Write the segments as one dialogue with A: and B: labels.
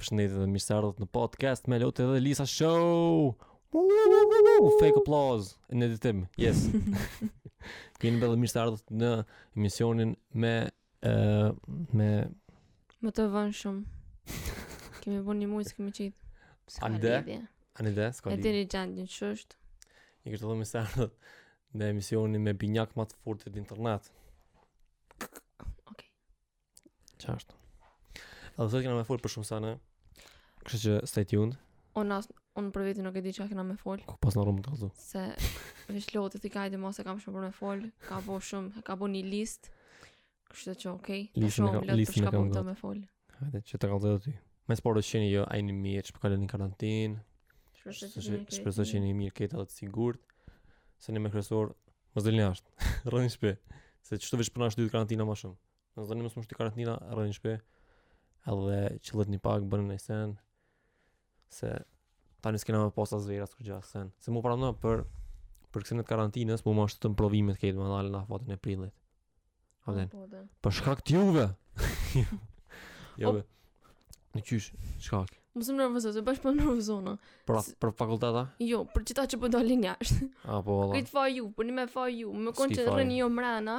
A: Përshëndetje dhe mirëseardhët në podcast me Lotë dhe Lisa Show. Uuu, fake applause në editim. Yes. Jeni bërë mirëseardhët në emisionin me uh, me
B: Më të vonshëm. kemi bërë një muj, s'kemi qitë. S'ka lidhje.
A: Ani de? Ani de, s'ka
B: lidhje.
A: E
B: dini gjanë një qështë.
A: Një kështë dhe mirëseardhët në emisionin me binjakët më të fortit në internet. Qartë. Edhe sot kena me fol për shumë sene. Kështu që stay tuned.
B: Unë as unë për vetë nuk e di çka kena me fol.
A: Ku pas në rrumë kallzo.
B: Se veç Lota ti kajtë mos e kam shumë për me fol. Ka bo shumë, ka bo një list. Kështu që okay.
A: Listën e kam, listën e kam. Listën
B: me fol.
A: Hajde, që të kallzo ti. Më së pari qysh jeni ju, a jeni mirë, qysh po kaloni në karantinë.
B: Shpresoj që jeni mirë
A: këtë atë të sigurt. Seni më kryesor, mos delni jashtë, rrini shpi. Se qashtu veç po na shtyhet karantina ma shumë. Nëse doni mos me u shty karantina, rrini n'shpi, edhe qëllet një pak, boni naj sen, se tani s'kena me pas as verë, as kurgja sen. Se mu pranë për, për kësinë të karantinës, mu m'u shtynë provimet këtë, me dalë në afatin e prillit. Po, a din,
B: po,
A: për shkak t'juve! jo, be, në qysh, shkak.
B: Mos më nervozo, se bash po nervozona.
A: Pra,
B: për,
A: për fakultetin?
B: Jo, për qita që për po dalin jashtë.
A: A, po valla.
B: Këtë fa ju, për një me fa ju, me konë që rrini
A: ju
B: mrena,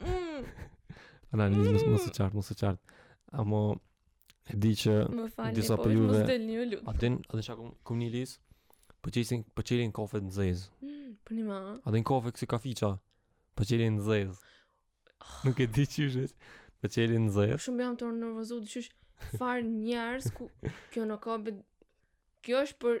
B: Mm. Ana, mm.
A: mos mos u çart, mos u çart. Ama e di që disa
B: po
A: për juve. A din, a din ça kom, kom ni, Lis? Po çisin, po çelin kafe në t'zezë.
B: Mm, po ni ma.
A: A din kafe si kafiça? Po çelin në t'zezë. Oh. Nuk e di qysh. Po çelin në t'zezë.
B: Shumë jam tu u nervozu, qysh far njerëz ku shkojnë në kafe.
A: Kjo është për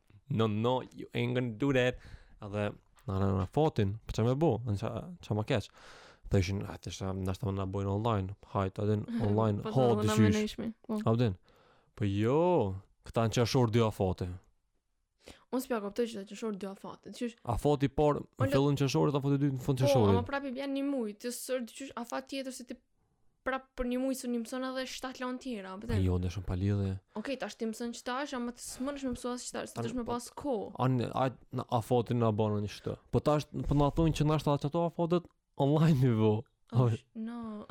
A: No, no, you ain't gonna do that. Edhe, na na afatin, për po që me bo, në që, që më keq. Dhe ishin, a të shë, në shtë më në bojnë online, hajt, a din, mhm, online,
B: po,
A: hajt,
B: dhe
A: qysh.
B: Po.
A: A din, po jo, këta në qershor dy afate.
B: Unë s'pe kuptoj qët qershor dy afate. Qysh...
A: Afati parë, në fillim qershorit, afati dytë në fund qershorit.
B: Po, ama prapë bjen një muj, të sërë, qysh, afat tjetër si ti prap për një muaj s'un i mëson edhe shtat lëndë tjera, apo
A: Jo, është shumë pa lidhje.
B: Okej, okay, tash ti mëson qetash, ama ti s'munesh me mësu as qetash,
A: ti
B: të më
A: po,
B: pas ko.
A: An a na afatin na bën një shtë. Po tash po na thonë që na shtat qato afatet online
B: i
A: vë.
B: Oh, no.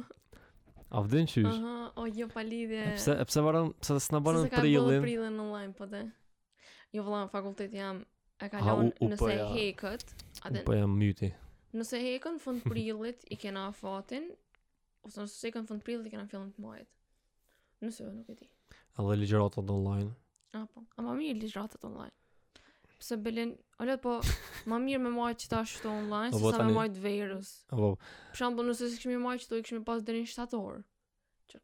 A: A e din qysh?
B: Aha, o jo pa lidhje.
A: Pse pse varon, pse s'na bën
B: prillin?
A: Pse
B: ka
A: prillin
B: online po te? Jo vëlla, në fakultet jam e kalon
A: ha,
B: nëse
A: ja,
B: hekët, atë.
A: Po jam myti.
B: Nëse hekën fund prillit i kena afatin, ose nëse hekën fund prillit i kena fillim të majit. Nëse jo, nuk e di.
A: Edhe ligjëratat online?
B: A po, a ma mirë ligjëratat online. Pse belin, ola po, ma mirë me majtë qetash kshtu online, se sa me majtë verës.
A: A po.
B: Për shambull, nëse s'i kishim majtë qitu i kishim pas deri n'shtator. që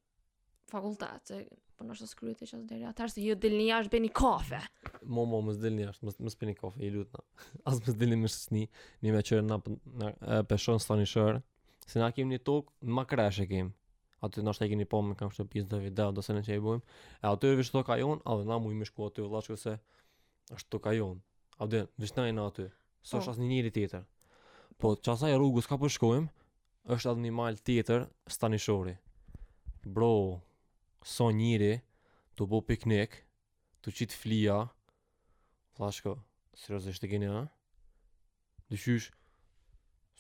B: fakultet, se po nështë skryt e qasë deri atëherë, se ju dilni jashtë pini kafe.
A: Mo, mo, mos dilni jashtë, mos mos pini kafe, ju lutna. As mos dilni me shoqni, një me qërë në, në peshon së tani shërë, se na kemi një tokë, në Makresh e kemi. Aty nashta e keni pa e kam shti pizë edhe video, do sene që i bojmë. E aty veç toka jonë, edhe na mujmë me shku aty, vëllashkë se është toka jonë. Edhe, veç na jena aty. S'është
B: po
A: as një njeri tjetër. Po, qasaj rrugës kah po shkojmë, po është edhe një mal tjetër, Stanishori. Bro, sa njeri, tu bo piknik, tu qitë flia, flashko, seriozisht e keni, ha? Dëshysh,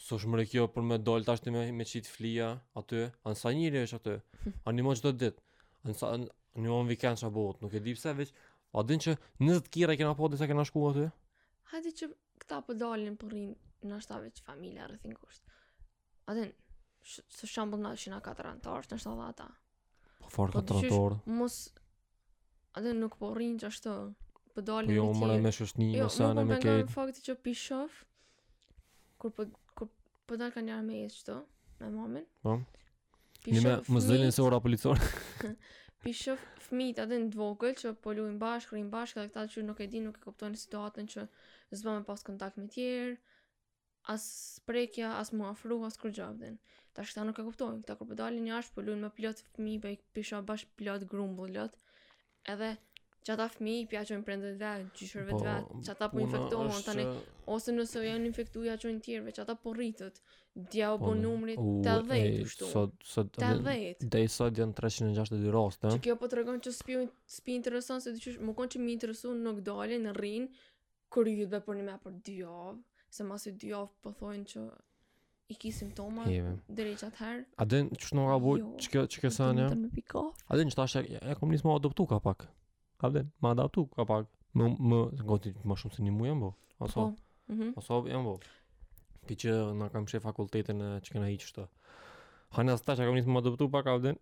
A: sa është mirë kjo për me dalë, tash me, me qitë flia, aty, anë sa njeri është aty, anë një mo çdo ditë, anë sa, anë një monë vikend që a botë, nuk e di se veç, a din që 20 kerre i kena pa, edhe s'kena shku aty?
B: A din që këta po dalin po rrin nashta veç familja rrethi i ngushtë. A din, si shembull na jena katër antarë, nashta edhe ata.
A: Po farë
B: po katër
A: antarë?
B: Mos, a din nuk po rrin qashtu, po dalin po
A: jo,
B: me tjerë.
A: Po jo, mërë me shoqni,
B: jo,
A: me
B: sene,
A: me
B: krejt.
A: Jo, më
B: fakti që p'i shoh, kur po, kur po dal kanjëherë me ecë qështu, me mamin.
A: Po? Një me më
B: zëllin
A: se ora policore.
B: P'i shoh fëmijët a din t'vogël që po luin bashkë, rrinë bashkë dhe këta që nuk e din nuk e kuptojnë situatën që s'bon me pas kontakt me tjerë, as prekja, as mu afru, as kurgja a din. Tash këta nuk e kuptojnë, këta kur po dalin jashtë po luin me plot fëmijë, p'i shoh bashkë plot, grumbullët, Edhe qata fëmi p'ja qojnë prindve edhe gjyshërve po, vet, qata po infektohen,
A: është...
B: tani, ose nëse janë infektu, ja qojnë tjerve, qata po rritet, dja o
A: po,
B: po
A: numri
B: të dhejt,
A: u
B: shtu,
A: të
B: dhejt.
A: Deri sot janë 362 raste.
B: Që kjo po tregon që s'pi, s'pi intereson, se të qysh, me konë që mi interesu nuk dalin, në rrinë, Kur ju dhe për një me për dy javë, se mas dy javë po thojnë që i ki simptoma
A: Yeah.
B: Deri qatëherë.
A: A din qysh në nga bojë,
B: jo,
A: që kjo që
B: kësa një?
A: A din që tash e kom nisë m'u adaptu ka pak? A din, m'u adaptu ka pak? Më, më, në goti më shumë se një muj u bo? Aso,
B: po, mm -hmm.
A: aso jam bo? Ki që në kam shë fakultetin e që këna i qështë. Hane asë tash e kom nisë m'u adaptu pak, a din?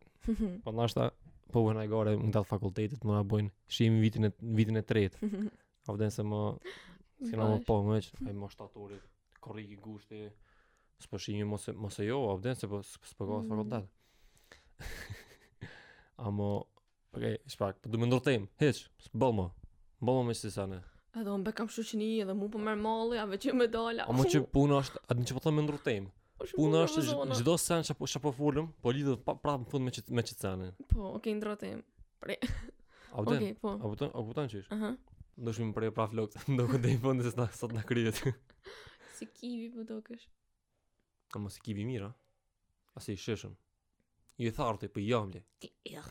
A: Po nashta, po vëna i gare, me dalë fakultetit, më nga bojnë, shë vitin e, vitin e tretë. A din se më S'kena
B: me
A: pa më veç Ai më shtatorit Korrik i gushti S'po shihemi mos e Mos e jo A din se po S'po ka fakultet Amo Okej Shpak Po du me ndrru temë Hiq S'bo më Bo më me qesi sene
B: Edhe unë be kam shoqni Edhe mu po m'merr malli A veç jo me dalë
A: Amo që puna është A din që po thom me ndrru temë
B: Po shumë
A: Puna
B: punë
A: është vëzë,
B: ona.
A: çdo sen çka po çka po folum, po lidhet prapë në fund me çit- me çitsenin.
B: Po, okay, ndrro temë. Pre.
A: A kupton?
B: Okay, po.
A: A kupton? A kupton çish?
B: Aha.
A: Do shumë prej prapë flok, diku deri në fund se s'na- sot na kryet.
B: Si kivi po dokesh.
A: A mo si kivi i mirë? A
B: si
A: i sheshëm? Ju i
B: tharti, po
A: i amli. Ti ech.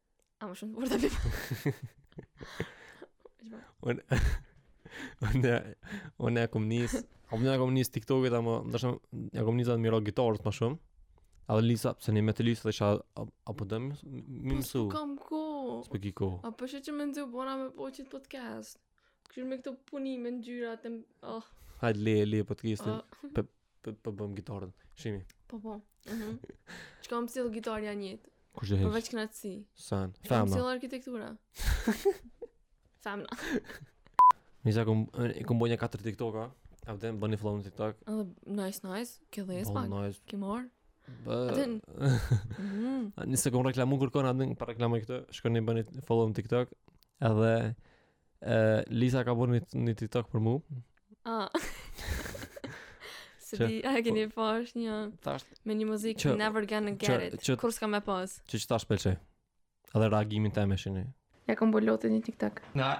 B: A më shumë të burta për
A: Unë Unë Unë e kom nis A më në e kom nis TikTokin Amo Në shumë E kom nis atë miro gitarës më shumë A din Lisa Se një me ty Lisa Dhe isha A po dhe më
B: po
A: mësu
B: Po kam ko
A: Së ki ko
B: A po sheh që ma nxu Bona me po qit podcast Kështu me këto punime ngjyra Të më oh.
A: Hajt le le podcastin
B: ah.
A: Po po bëm gitarën. Shihmi.
B: Po po. Mhm. Çka më sjell gitarja njët?
A: Kush e hek?
B: Përveç
A: kënaqësi.
B: Sen. Më
A: Fama.
B: sjell arkitektura. Famën.
A: Mi sa kum e kum ba 4 TikToka. A din bëni follow në TikTok.
B: Edhe nice nice, ke dhënë
A: Po
B: pak.
A: nice.
B: Ke marr.
A: Bë.
B: A din. Mhm.
A: Nëse kum reklamu kërkon atë për reklamën këtë, shkoni bëni follow në TikTok. Edhe Eh, Lisa ka bo një- një TikTok për mua.
B: Ah. S'e
A: Që-
B: di, a e keni pa është një
A: Tash
B: me një muzikë
A: Që-
B: Never Gonna
A: që-
B: Get It.
A: që-
B: Kur s'ka me m'pas.
A: që që t'pëlqej. Edhe reagimin tem e shihni.
B: Jam kon bo lot një TikTok.
A: Na,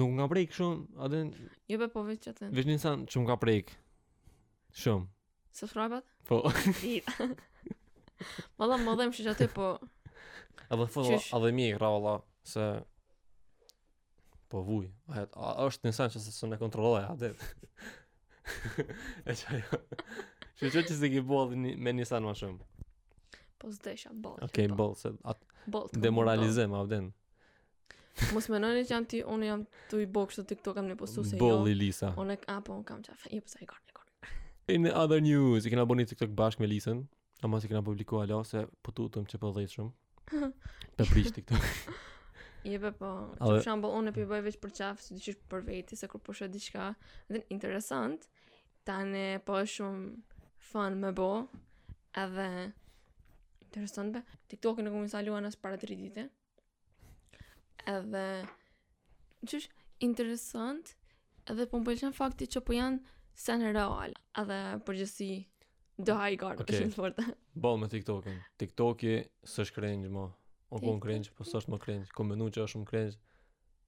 A: Nuk m'ka prek shumë, atë...
B: Jo be po veç që atë.
A: Veç një sen që m'ka prek. Shumë.
B: Subscribe-at?
A: Po.
B: Valla më dhem që atë po...
A: A din
B: thellë,
A: a din m'ka, valla, se... Po vuj, a, a është një sen që s'un e kontrolloj, a din... e që ajo... Që që që s'e ki bo me një sen ma shumë?
B: Po s'deshta, bol.
A: Okej, okay, bol, se... At...
B: Bol,
A: demoralizim, a
B: din... Mos menoni që jam tu, unë jam tuj bo qeshtu TikTok-a me i postu se jo.
A: Boll i Lisa.
B: Unë e apo unë kam qef, i përsa i korë, i korë.
A: In other news, i kena bo një TikTok bashkë me Lisën, ama s'e kena publiku hala, se po tutëm që po dhejtë shumë. Të prish TikTok.
B: Jo be po, që për shembull, unë pe boj veç për qef, s'di qysh për veti, se kur po sheh diçka, a din interesant, tani o shumë fun me bo, edhe interesant be, TikTok-in e kom instalu nashta para tri dite, Edhe qysh interesant, edhe po më pëlqen fakti që janë sen real, edhe përgjithësi do hajgare, okay.
A: shumë
B: të forta.
A: Boll me TikTokin. TikToki s'është cringe më. O kon cringe, po s'është më cringe. Kom menu që është shumë cringe.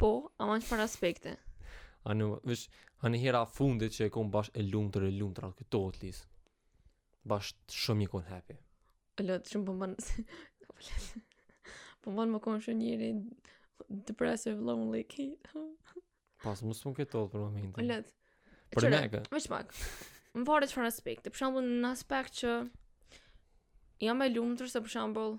B: Po, ama në çfarë aspekte.
A: A në, vish, a në hera fundit që e kom bash e lumtur e lumtur këto at least. Bash shumë i kon happy.
B: E lëtë shumë po manë, po manë më konë shumë njeri depressive, lonely, kid.
A: Pas, më shumë këto të për momentin.
B: E
A: lëtë.
B: Për
A: me këtë.
B: Më që pak. Varet çfarë aspekte. Për shembull, në aspekt që jam e lumtur se për shembull,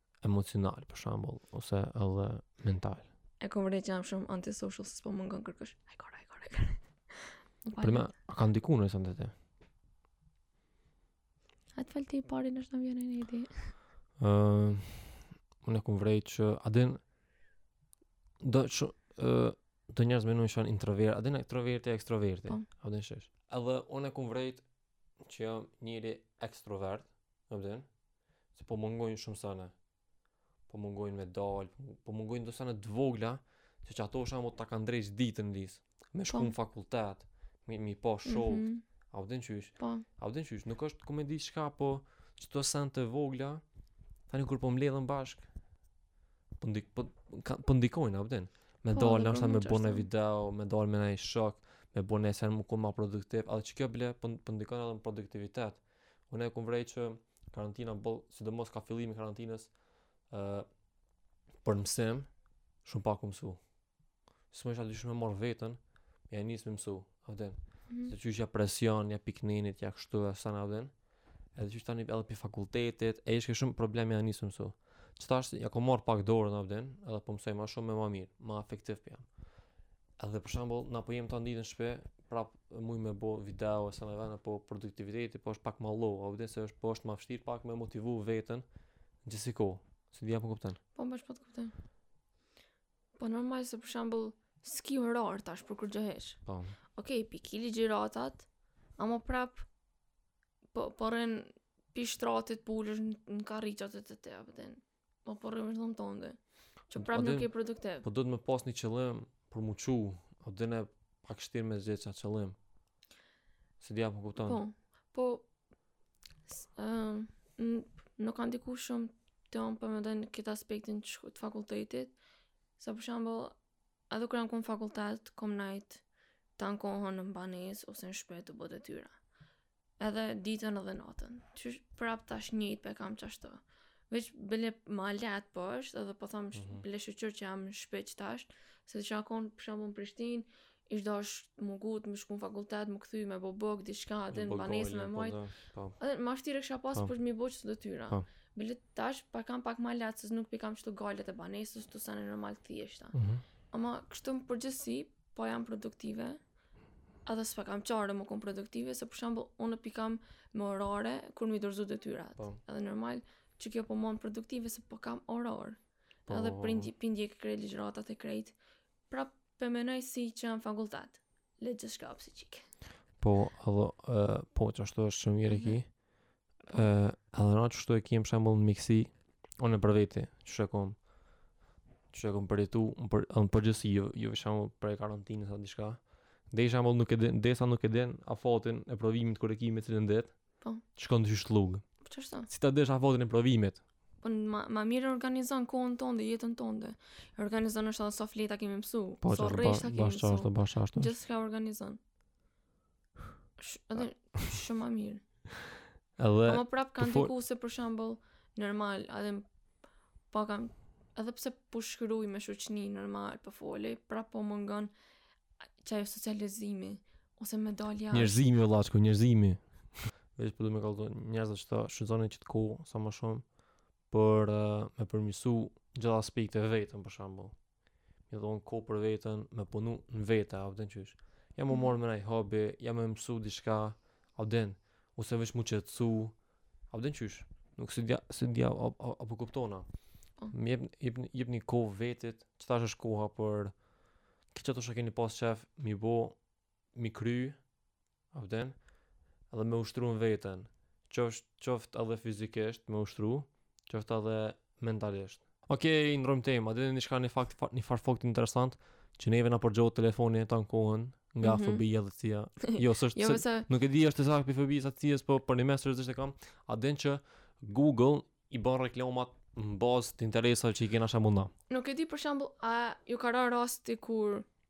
A: emocional për shembull ose edhe mental.
B: E kam vërejt jam shumë antisocial se s'po m'mungon kërkush. Hardcore, hardcore, hardcore.
A: Për
B: më,
A: a ka ndiku në sen te
B: ti? A të falti i pari në shënë vjene një ide?
A: Uh, unë e kom vrejt që a din do që uh, do njerëz me nëshën introvert a din introvert e ekstrovert
B: po.
A: a din shka është edhe unë e kom vrejt që jam njeri ekstrovert A pe din? Se po mungojnë shumë sene. Po mungojnë me dalë, po, po mungojnë do sene të vogla, që që ato shamo ta kanë ndreq ditën në disë. Me shku
B: po.
A: në fakultet, me i pa shokët.
B: Mm -hmm.
A: A pe din qysh?
B: Po.
A: A pe din qysh? Nuk është ku me di shka, po qito sene të vogla, tani kur po mbledhen bashkë, po, ndik, po, ka, po ndikojnë, a pe din? Me
B: po,
A: dalë,
B: nashta
A: me bo
B: naj
A: video, me dalë me naj shok, me bo naj sen me kon ma produktiv, edhe qikjo bile, po, po ndikojnë edhe në produktivitet. Mm Unë e kom vrejt që karantina boll, sidomos ka fillimi i karantinës, ë uh, për mësim shumë pak kom mësu. S'mujsha ashtu shumë me marr veten, me ja nis me mësu, a pe
B: din. Mm -hmm.
A: Se qysh ja presion, ja pikninit, ja kështu, ja sene a pe din. Edhe qysh tani edhe pi fakultetit, e ishke shumë problem me ja nis me mësu. Që tash ja kam marr pak dorën a pe din, edhe po mësoj më shumë e më mirë, më efektiv po jam. Edhe për shembull, na po jem tanë ditën në shpi, prap muj me bo video e sene vene po produktiviteti po është pak ma low, a pe din se është po është më vështirë pak me motivu veten gjithseko. S'di a po kupton?
B: Po po t'kuptoj. Po normal se për shembull s'ki orar tash për kurgjo hiç.
A: Po.
B: Okej, okay, pi ki ligjëratat, ama prap po po rrin Pi shtratit po ulesh në karrigë tonde a pe din. Po po rrin n'dhomë tonde. Që
A: prapë
B: nuk je produktiv.
A: Po duhet me pas një qëllim për m'u çu. Edhe o pak shtirë me gjetë qat qëllim. S'di a po kupton.
B: Po, po, nuk ka ndiku shumë të onë për me dhe në këtë aspektin të fakultetit. Se për shembull, edhe kur jom konë n'fakultet, kom nejtë tanë kohën në banesë ose në shpi tu bo detyra. Edhe ditën edhe natën. Qysh prap tash njëjtë pe kam qashtu. Veç bile ma let po është, edhe po thom mm
A: -hmm.
B: bile shyqyr që jam shpi qetash, se t'kisha kon për shembull në Prishtinë, ish dashtë m'u ngutë, me shku në fakultet, m'u kthy, me bo bukë, diçka, dhe në banesë me mojtë.
A: Po, po.
B: Edhe ma shtirë kisha pasë
A: po.
B: për mi bo qëto detyra.
A: Po.
B: Bile tash, pa kam pak ma letë, se nuk pi kam qëto gajlet e banesës, të sanë në normal thjeshta.
A: Mm -hmm.
B: Ama kështu në përgjithësi, po jam produktive, Edhe s'pa kam çare me konë produktive, se për shembull, unë pi kam me orare kur mi dorëzu detyrat.
A: Po.
B: Edhe normal, që kjo po mon produktive se po kam orar.
A: Po.
B: Edhe pi ndi, pi ndjek krejt ligjëratat e krejt, prap pe menoj si që jam fakultet. Le gjithçka psikik.
A: Po, edhe, uh, po, qashtu është shumë mirë e ki, Ë, edhe na qashtu e kem shembull në mjekësi, unë për vete, qashtu e kam. Qashtu e kam përjetu, në për, në përgjithësi, jo, jo për shembull për karantinën apo diçka. Dhe shembull nuk e din, desa nuk e din afatin e provimit kur e ke me cilën datë.
B: Po.
A: Shkon ti shlug.
B: Po çfarë?
A: Si ta dish afatin e provimit?
B: Po ma, ma mirë organizon kohën tonde, jetën tonde organizon është edhe sa fleta ke me mësu,
A: po,
B: sa rreshta
A: ke me
B: mësu, gjithçka organizon. Edhe shumë ma mirë.
A: Edhe
B: Ama prap kanë
A: po
B: diku se për shembull normal, edhe pa kam edhe pse po shkruaj me shoqni normal po foli, prap po mungon qaj socializimi ose me dalja.
A: Njerëzimi vëllazku, njerëzimi. Veç po du me kallzu njerëz që ta shfrytëzoni qit kohë sa më shumë për uh, me përmirësu gjithë aspektet e vetes për shembull. Mi dhonë kohë për veten, me punu në vete, a pe din qysh. Ja
B: m'u
A: marrë me naj hobi, ja me mësu diçka, a pe din, ose veç m'u qetësu, a pe din qysh. Nuk s'di a, s'di a, a, a, a po kuptona.
B: Po.
A: Mi jep, jep, jep një kohë vetit, qetash është koha për, krejt qato çka keni pas qef, mi bo, mi kry, A pe din? Edhe me ushtru në veten, qoftë qoftë edhe fizikisht me ushtru, qoftë edhe mentalisht. Ok, ndrrojmë temë. A dini diçka një fakt një far fakt interesant që neve na përgjon telefoni e tan kohën nga
B: mm
A: -hmm. FBI-a dhe CIA. Jo, s'është
B: jo,
A: se, nuk e di është saktë për FBI a CIA, po për një mesë është kam. A din që Google i bën reklamat në bazë të interesave që i kena shembull na.
B: Nuk e di për shembull a ju ka rënë rasti kur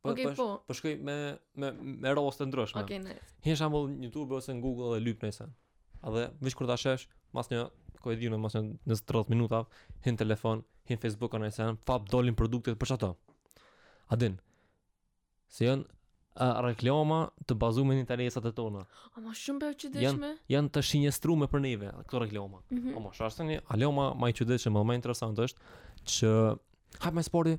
A: Po
B: okay,
A: po.
B: Po
A: shkoj me me me raste të ndryshme.
B: Okej, okay, nice.
A: Një shembull në YouTube ose në Google dhe lyp ni sen. Edhe veç kur ta shesh, mas një kohe, di un, mas një 30 minuta, hin telefon, hin Facebook a naj sen, fap dolin produktet për qato. A din? Se janë a reklama të bazuar në interesat e tona.
B: Ama shumë e çuditshme?
A: Janë të shinjestruar për neve këto reklama.
B: Mm -hmm.
A: Po më shashteni, hala më i çuditshëm, më interesant është që hap me sporti,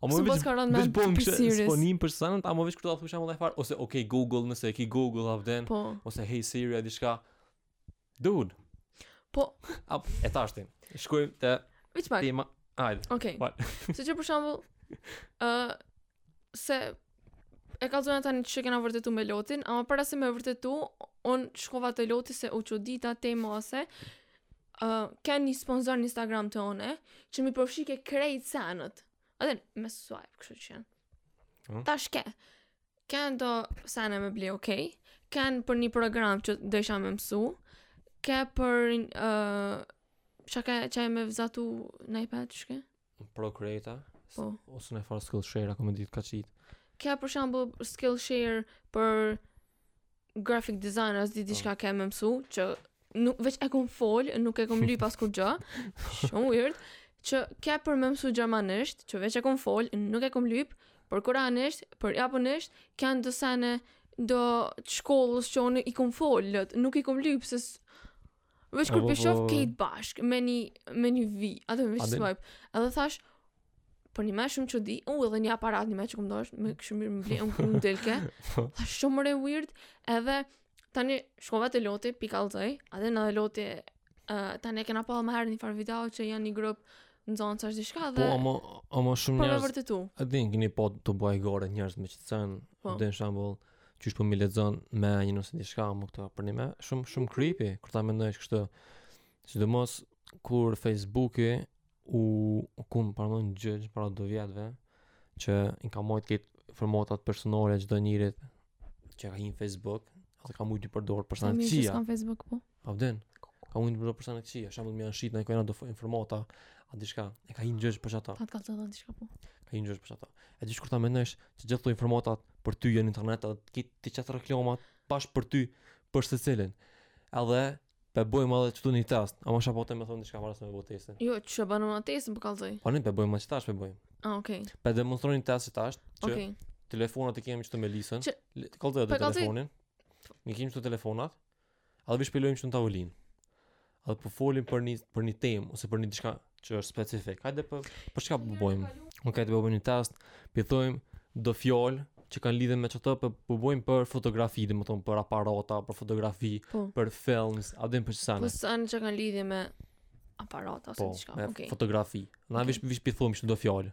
A: Ama
B: veç veç
A: po
B: më
A: kështë sponim për senet, ama veç kur të thush më dhe farë, ose ok, Google, nëse e ki Google, avden,
B: po.
A: ose hey Siri, a diçka, dude,
B: po,
A: a, e thashtin, shkojmë te
B: Veç pak.
A: tema, hajde, ok,
B: se që për shambull, uh, se e kallzojna tani që e kena vërtetu me Lotin, ama para se me vërtetu, unë shkova te Loti se u çudita tej mase, uh, ke një sponsor në Instagram të one, që m'i përfshike krejt senet. Edhe, me swipe, kështu që janë.
A: Oh.
B: Tash ke, ken do sene me bli, okej, okay? ken për një program që dojsha me mësu, ke për, uh, që ka që e me vzatu në iPad, shke?
A: Procreate.
B: Po.
A: Ose një farë Skillshare, ako me ditë ka qitë.
B: Ke për shambull Skillshare për graphic design, a s'di diçka ke me mësu, që nuk, veç e kom fol, nuk e kom lyp as kurgjë, shumë weird, që ke për me mësu gjermanisht, që veç e kom fol, nuk e kom lyp, për koreanisht, për japonisht, kanë do sene do të shkollës që unë i kom fol, nuk i kom lyp, se Veç kur
A: po shoh
B: kejt bashk me një me një vi, edhe me veç swipe. Edhe thash përnime shumë çudi, u edhe një aparat një më që kom dasht, më kish mirë me ble unë kur delke. Po. Thash shumë bre weird, edhe tani shkova te Loti pi kallzoj, edhe ne Loti uh, tani kena pa më herë një far video që janë një grup nxonsash diçka dhe Po,
A: ama ama shumë njerëz.
B: Po vërtetu.
A: A din keni pa tu bo hajgare njerëz me qit sen.
B: Po.
A: Në shembull, qysh po m'i lexon menjen ose diçka ama këto përnime, shumë shumë creepy kur ta mendojsh kështu. Sidomos kur Facebooki u u kon para në gjyq para do vjetëve që i ka mojt këto informatat personale çdo njërit që ka hi në Facebook, edhe ka mujt i përdor për
B: sene të
A: kqija.
B: S'kam Facebook po.
A: Pa vden. Ka mujt të bëjë sene të këqija, shambull me ia shit nëkujt najdo informata, a diçka. E kan në gjyq për qata.
B: Atë ka të thonë diçka po.
A: Kan në gjyq për qata. E di kur ta mendosh se gjithë këto informata për ty janë në internet, edhe t'i qet qato reklama bash për ty për secilin. Edhe Pe bojmë edhe qëtu një test Ama a po do me thonë diçka para se me bo testin
B: Jo, qysh e bojmë testin për po kallzoj
A: Po ne, pe bojmë qitash pe bojmë
B: A, okej okay.
A: Pe demonstrojmë një test qitash Që
B: okay.
A: telefonat i kemi qëtu me lisën
B: Që Kallzoj
A: edhe telefonin Ne kemi qëtu telefonat Edhe veç pi lojmë qëtu në tavolinë. Edhe po folim për një për një temë ose për një diçka që është specifik. Hajde për për çka po bëjmë? Unë hajt të bëjmë një test, pi thojmë do fjalë që kanë lidhje me qato po po bëjmë për fotografi, domethonë për aparata, për fotografi,
B: po.
A: për films, a din për çfarë.
B: Po sene që kanë lidhje me aparata ose
A: po,
B: diçka.
A: Okej.
B: Okay.
A: Fotografi. Na
B: okay.
A: veç veç pi thojmë çdo fjalë.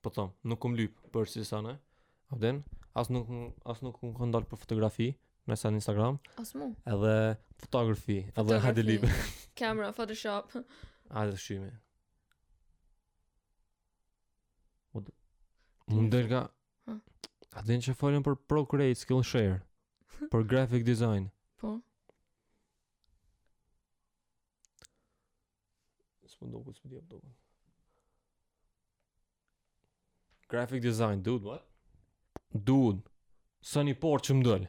B: Po
A: tham, nuk kum lyp për kësi sene. Aden, as nuk as nuk m'kanë dalë për fotografi hiç në Instagram.
B: As mu.
A: Edhe fotografi, edhe hadi lyp.
B: Kamera, Photoshop.
A: A dhe shime. Më
B: ndërga...
A: A dhe në që folëm për Procreate Skillshare. Për graphic design.
B: Po.
A: S'po duket, s'po jep duket. Graphic design, dude, what? Dude, s'e di por që m'dol.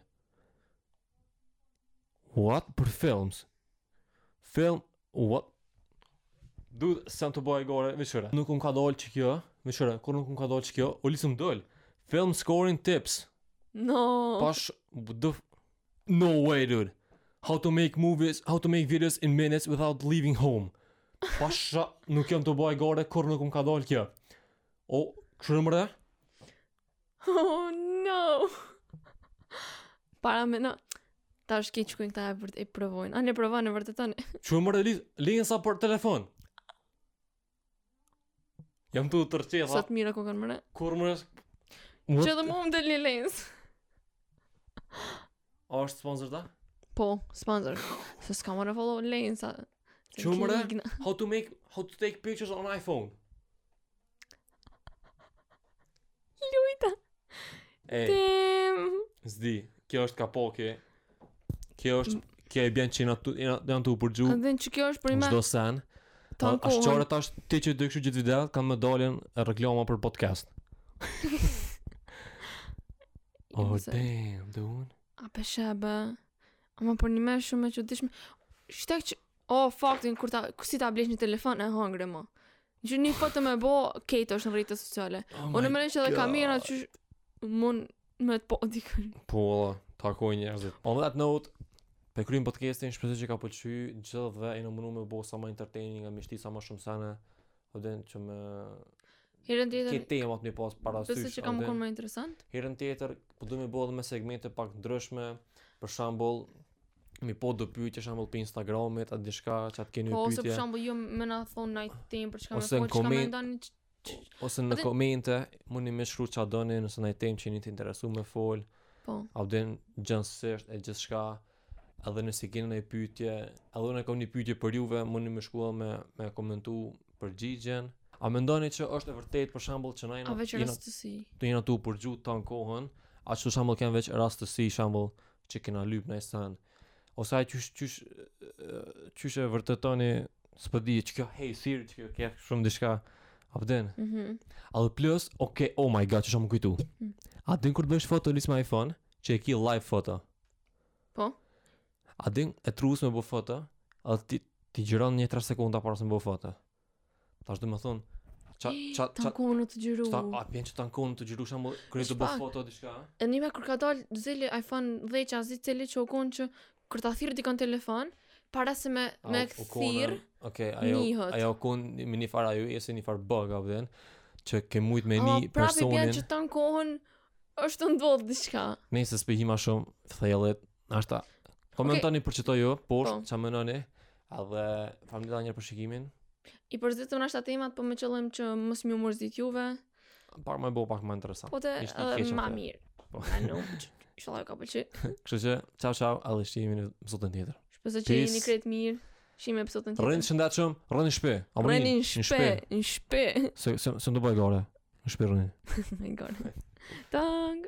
A: What? Për films? Film, what? Dude, s'jam tu bo gore, vishëra. Nuk um ka dalë qekjo, vishëra, kurrë nuk m'ka dalë qekjo, o lisë m'dol. Film scoring tips.
B: No.
A: Pash, dëf, No way dude. How to make movies, how to make videos in minutes without leaving home. Pasha, nuk jam tu bo gore, kurrë nuk më ka dalë kjo. O, kështu në mërë
B: Oh, no! Para me në... Ta është keqë kujnë këta e vërtetojnë. A e provojnë e vërtetojnë.
A: Që më mërë e lidhë, lidhën sa për telefon. Jam tu tërqe, tha.
B: Sa të mira ku
A: kamera. Kamera...
B: Qe edhe mu më del një lens.
A: A është sponsor ta?
B: Po, sponsor. Se s'kam ere follow lensa.
A: Që
B: mëre?
A: How to make, how to take pictures on iPhone.
B: Lujta.
A: E.
B: Te...
A: Zdi, kjo është kapoke. Kjo është kjo e bën që janë tu janë tu përgju.
B: Edhe që kjo është për ima.
A: Çdo
B: send.
A: Tanko. Është
B: çore
A: tash ti që do të gjithë videot kanë me dalë reklama për podcast. oh damn, dude.
B: A pe shaba. Ama për mu ma shumë e çuditshme. është që oh faktin kur ta si ta blesh një telefon e hangre më. Gjyni foto me bo, krejt është në rrjete sociale.
A: Oh
B: Unë më rejtë që
A: dhe
B: kamera që mund me të po dikën.
A: Po, dhe, takoj njerëzit. On that note, pe kryjmë podcastin, shpresoj që ka pëlqy, gjithë dhe jemi munu me bo sa më entertaining, e me shti sa më shumë sene, o den që me...
B: Herën tjetër...
A: Këtë temat me pas parasysh,
B: Besoj që ka
A: me
B: konë më interesant?
A: Herën tjetër, po du me bo edhe me segmente pak ndryshme, për shembull, Mi po do pyetje shembull për Instagramit a diçka çka keni pyetje.
B: Po ose për shembull ju me na thanë naj temë për çka
A: me
B: fol çka mendoni
A: ose në komente muni me shkru çfarë doni nëse naj temë që jeni të interesuar me fol.
B: Po.
A: A e din gjithsesi e gjithçka. Edhe nëse keni naj pyetje, edhe unë kam një pyetje për juve, muni me shkru me me komentu përgjigjen. A mendoni që është e vërtetë për shembull që na
B: jeni
A: në
B: rastësi?
A: Na janë tu përgju tan kohën, a është shembull kanë veç rastësi shembull që kena lyp naj sen. Ose ai qysh qysh qysh e vërtetoni s'po di çka hey Siri çka ke shumë diçka apo den.
B: Mhm.
A: Mm Al plus, okay, oh my god, ç'm'u kujtu.
B: Mm.
A: A din kur të bësh foto tash me iPhone, që e ki live foto.
B: Po.
A: A din e trus me bu foto, ai ti ti gjiron një 3 sekonda para se me bu foto. Tash do me thon, ça ça
B: ça
A: t'ka
B: kon tu gjiru.
A: Ça i bjen që t'ka kon tu gjiru shembull, kur të
B: bësh
A: foto diçka?
B: E nime kur ka dal s'di cili iPhone 10 a s'di cili që u kon që kur ta thirr dikon n'telefon, para se me
A: a,
B: me thirr.
A: Okej, okay, ajo
B: nihet.
A: ajo kon me një far ajo ese një far bug apo den që ke mujt me një personin.
B: Pra i bjen që tankohen është ndodh diçka.
A: Nëse s'po hina shumë thellë Ashta. Komentoni okay. për qito ju, poshtë
B: po.
A: çfarë mendoni? A dhe faleminderit edhe për shikimin.
B: I përzitëm ashta temat, po me qëllim që mos me ju mërzit juve.
A: Pak me bo pak më interesant.
B: Po
A: pe
B: edhe
A: më
B: mirë.
A: Po.
B: A nuk. Inshallah ju ka pëlqy.
A: Kështu që, ciao ciao, edhe shihemi në episodin tjetër.
B: Shpresoj që jeni krejt mirë. Shihemi në episodin tjetër.
A: Rrini shëndetshëm, rrini në shpi.
B: Rrini në shpi, në shpi.
A: Se se se do bëj gore. Në shpi
B: rrini. Në gore. Tang.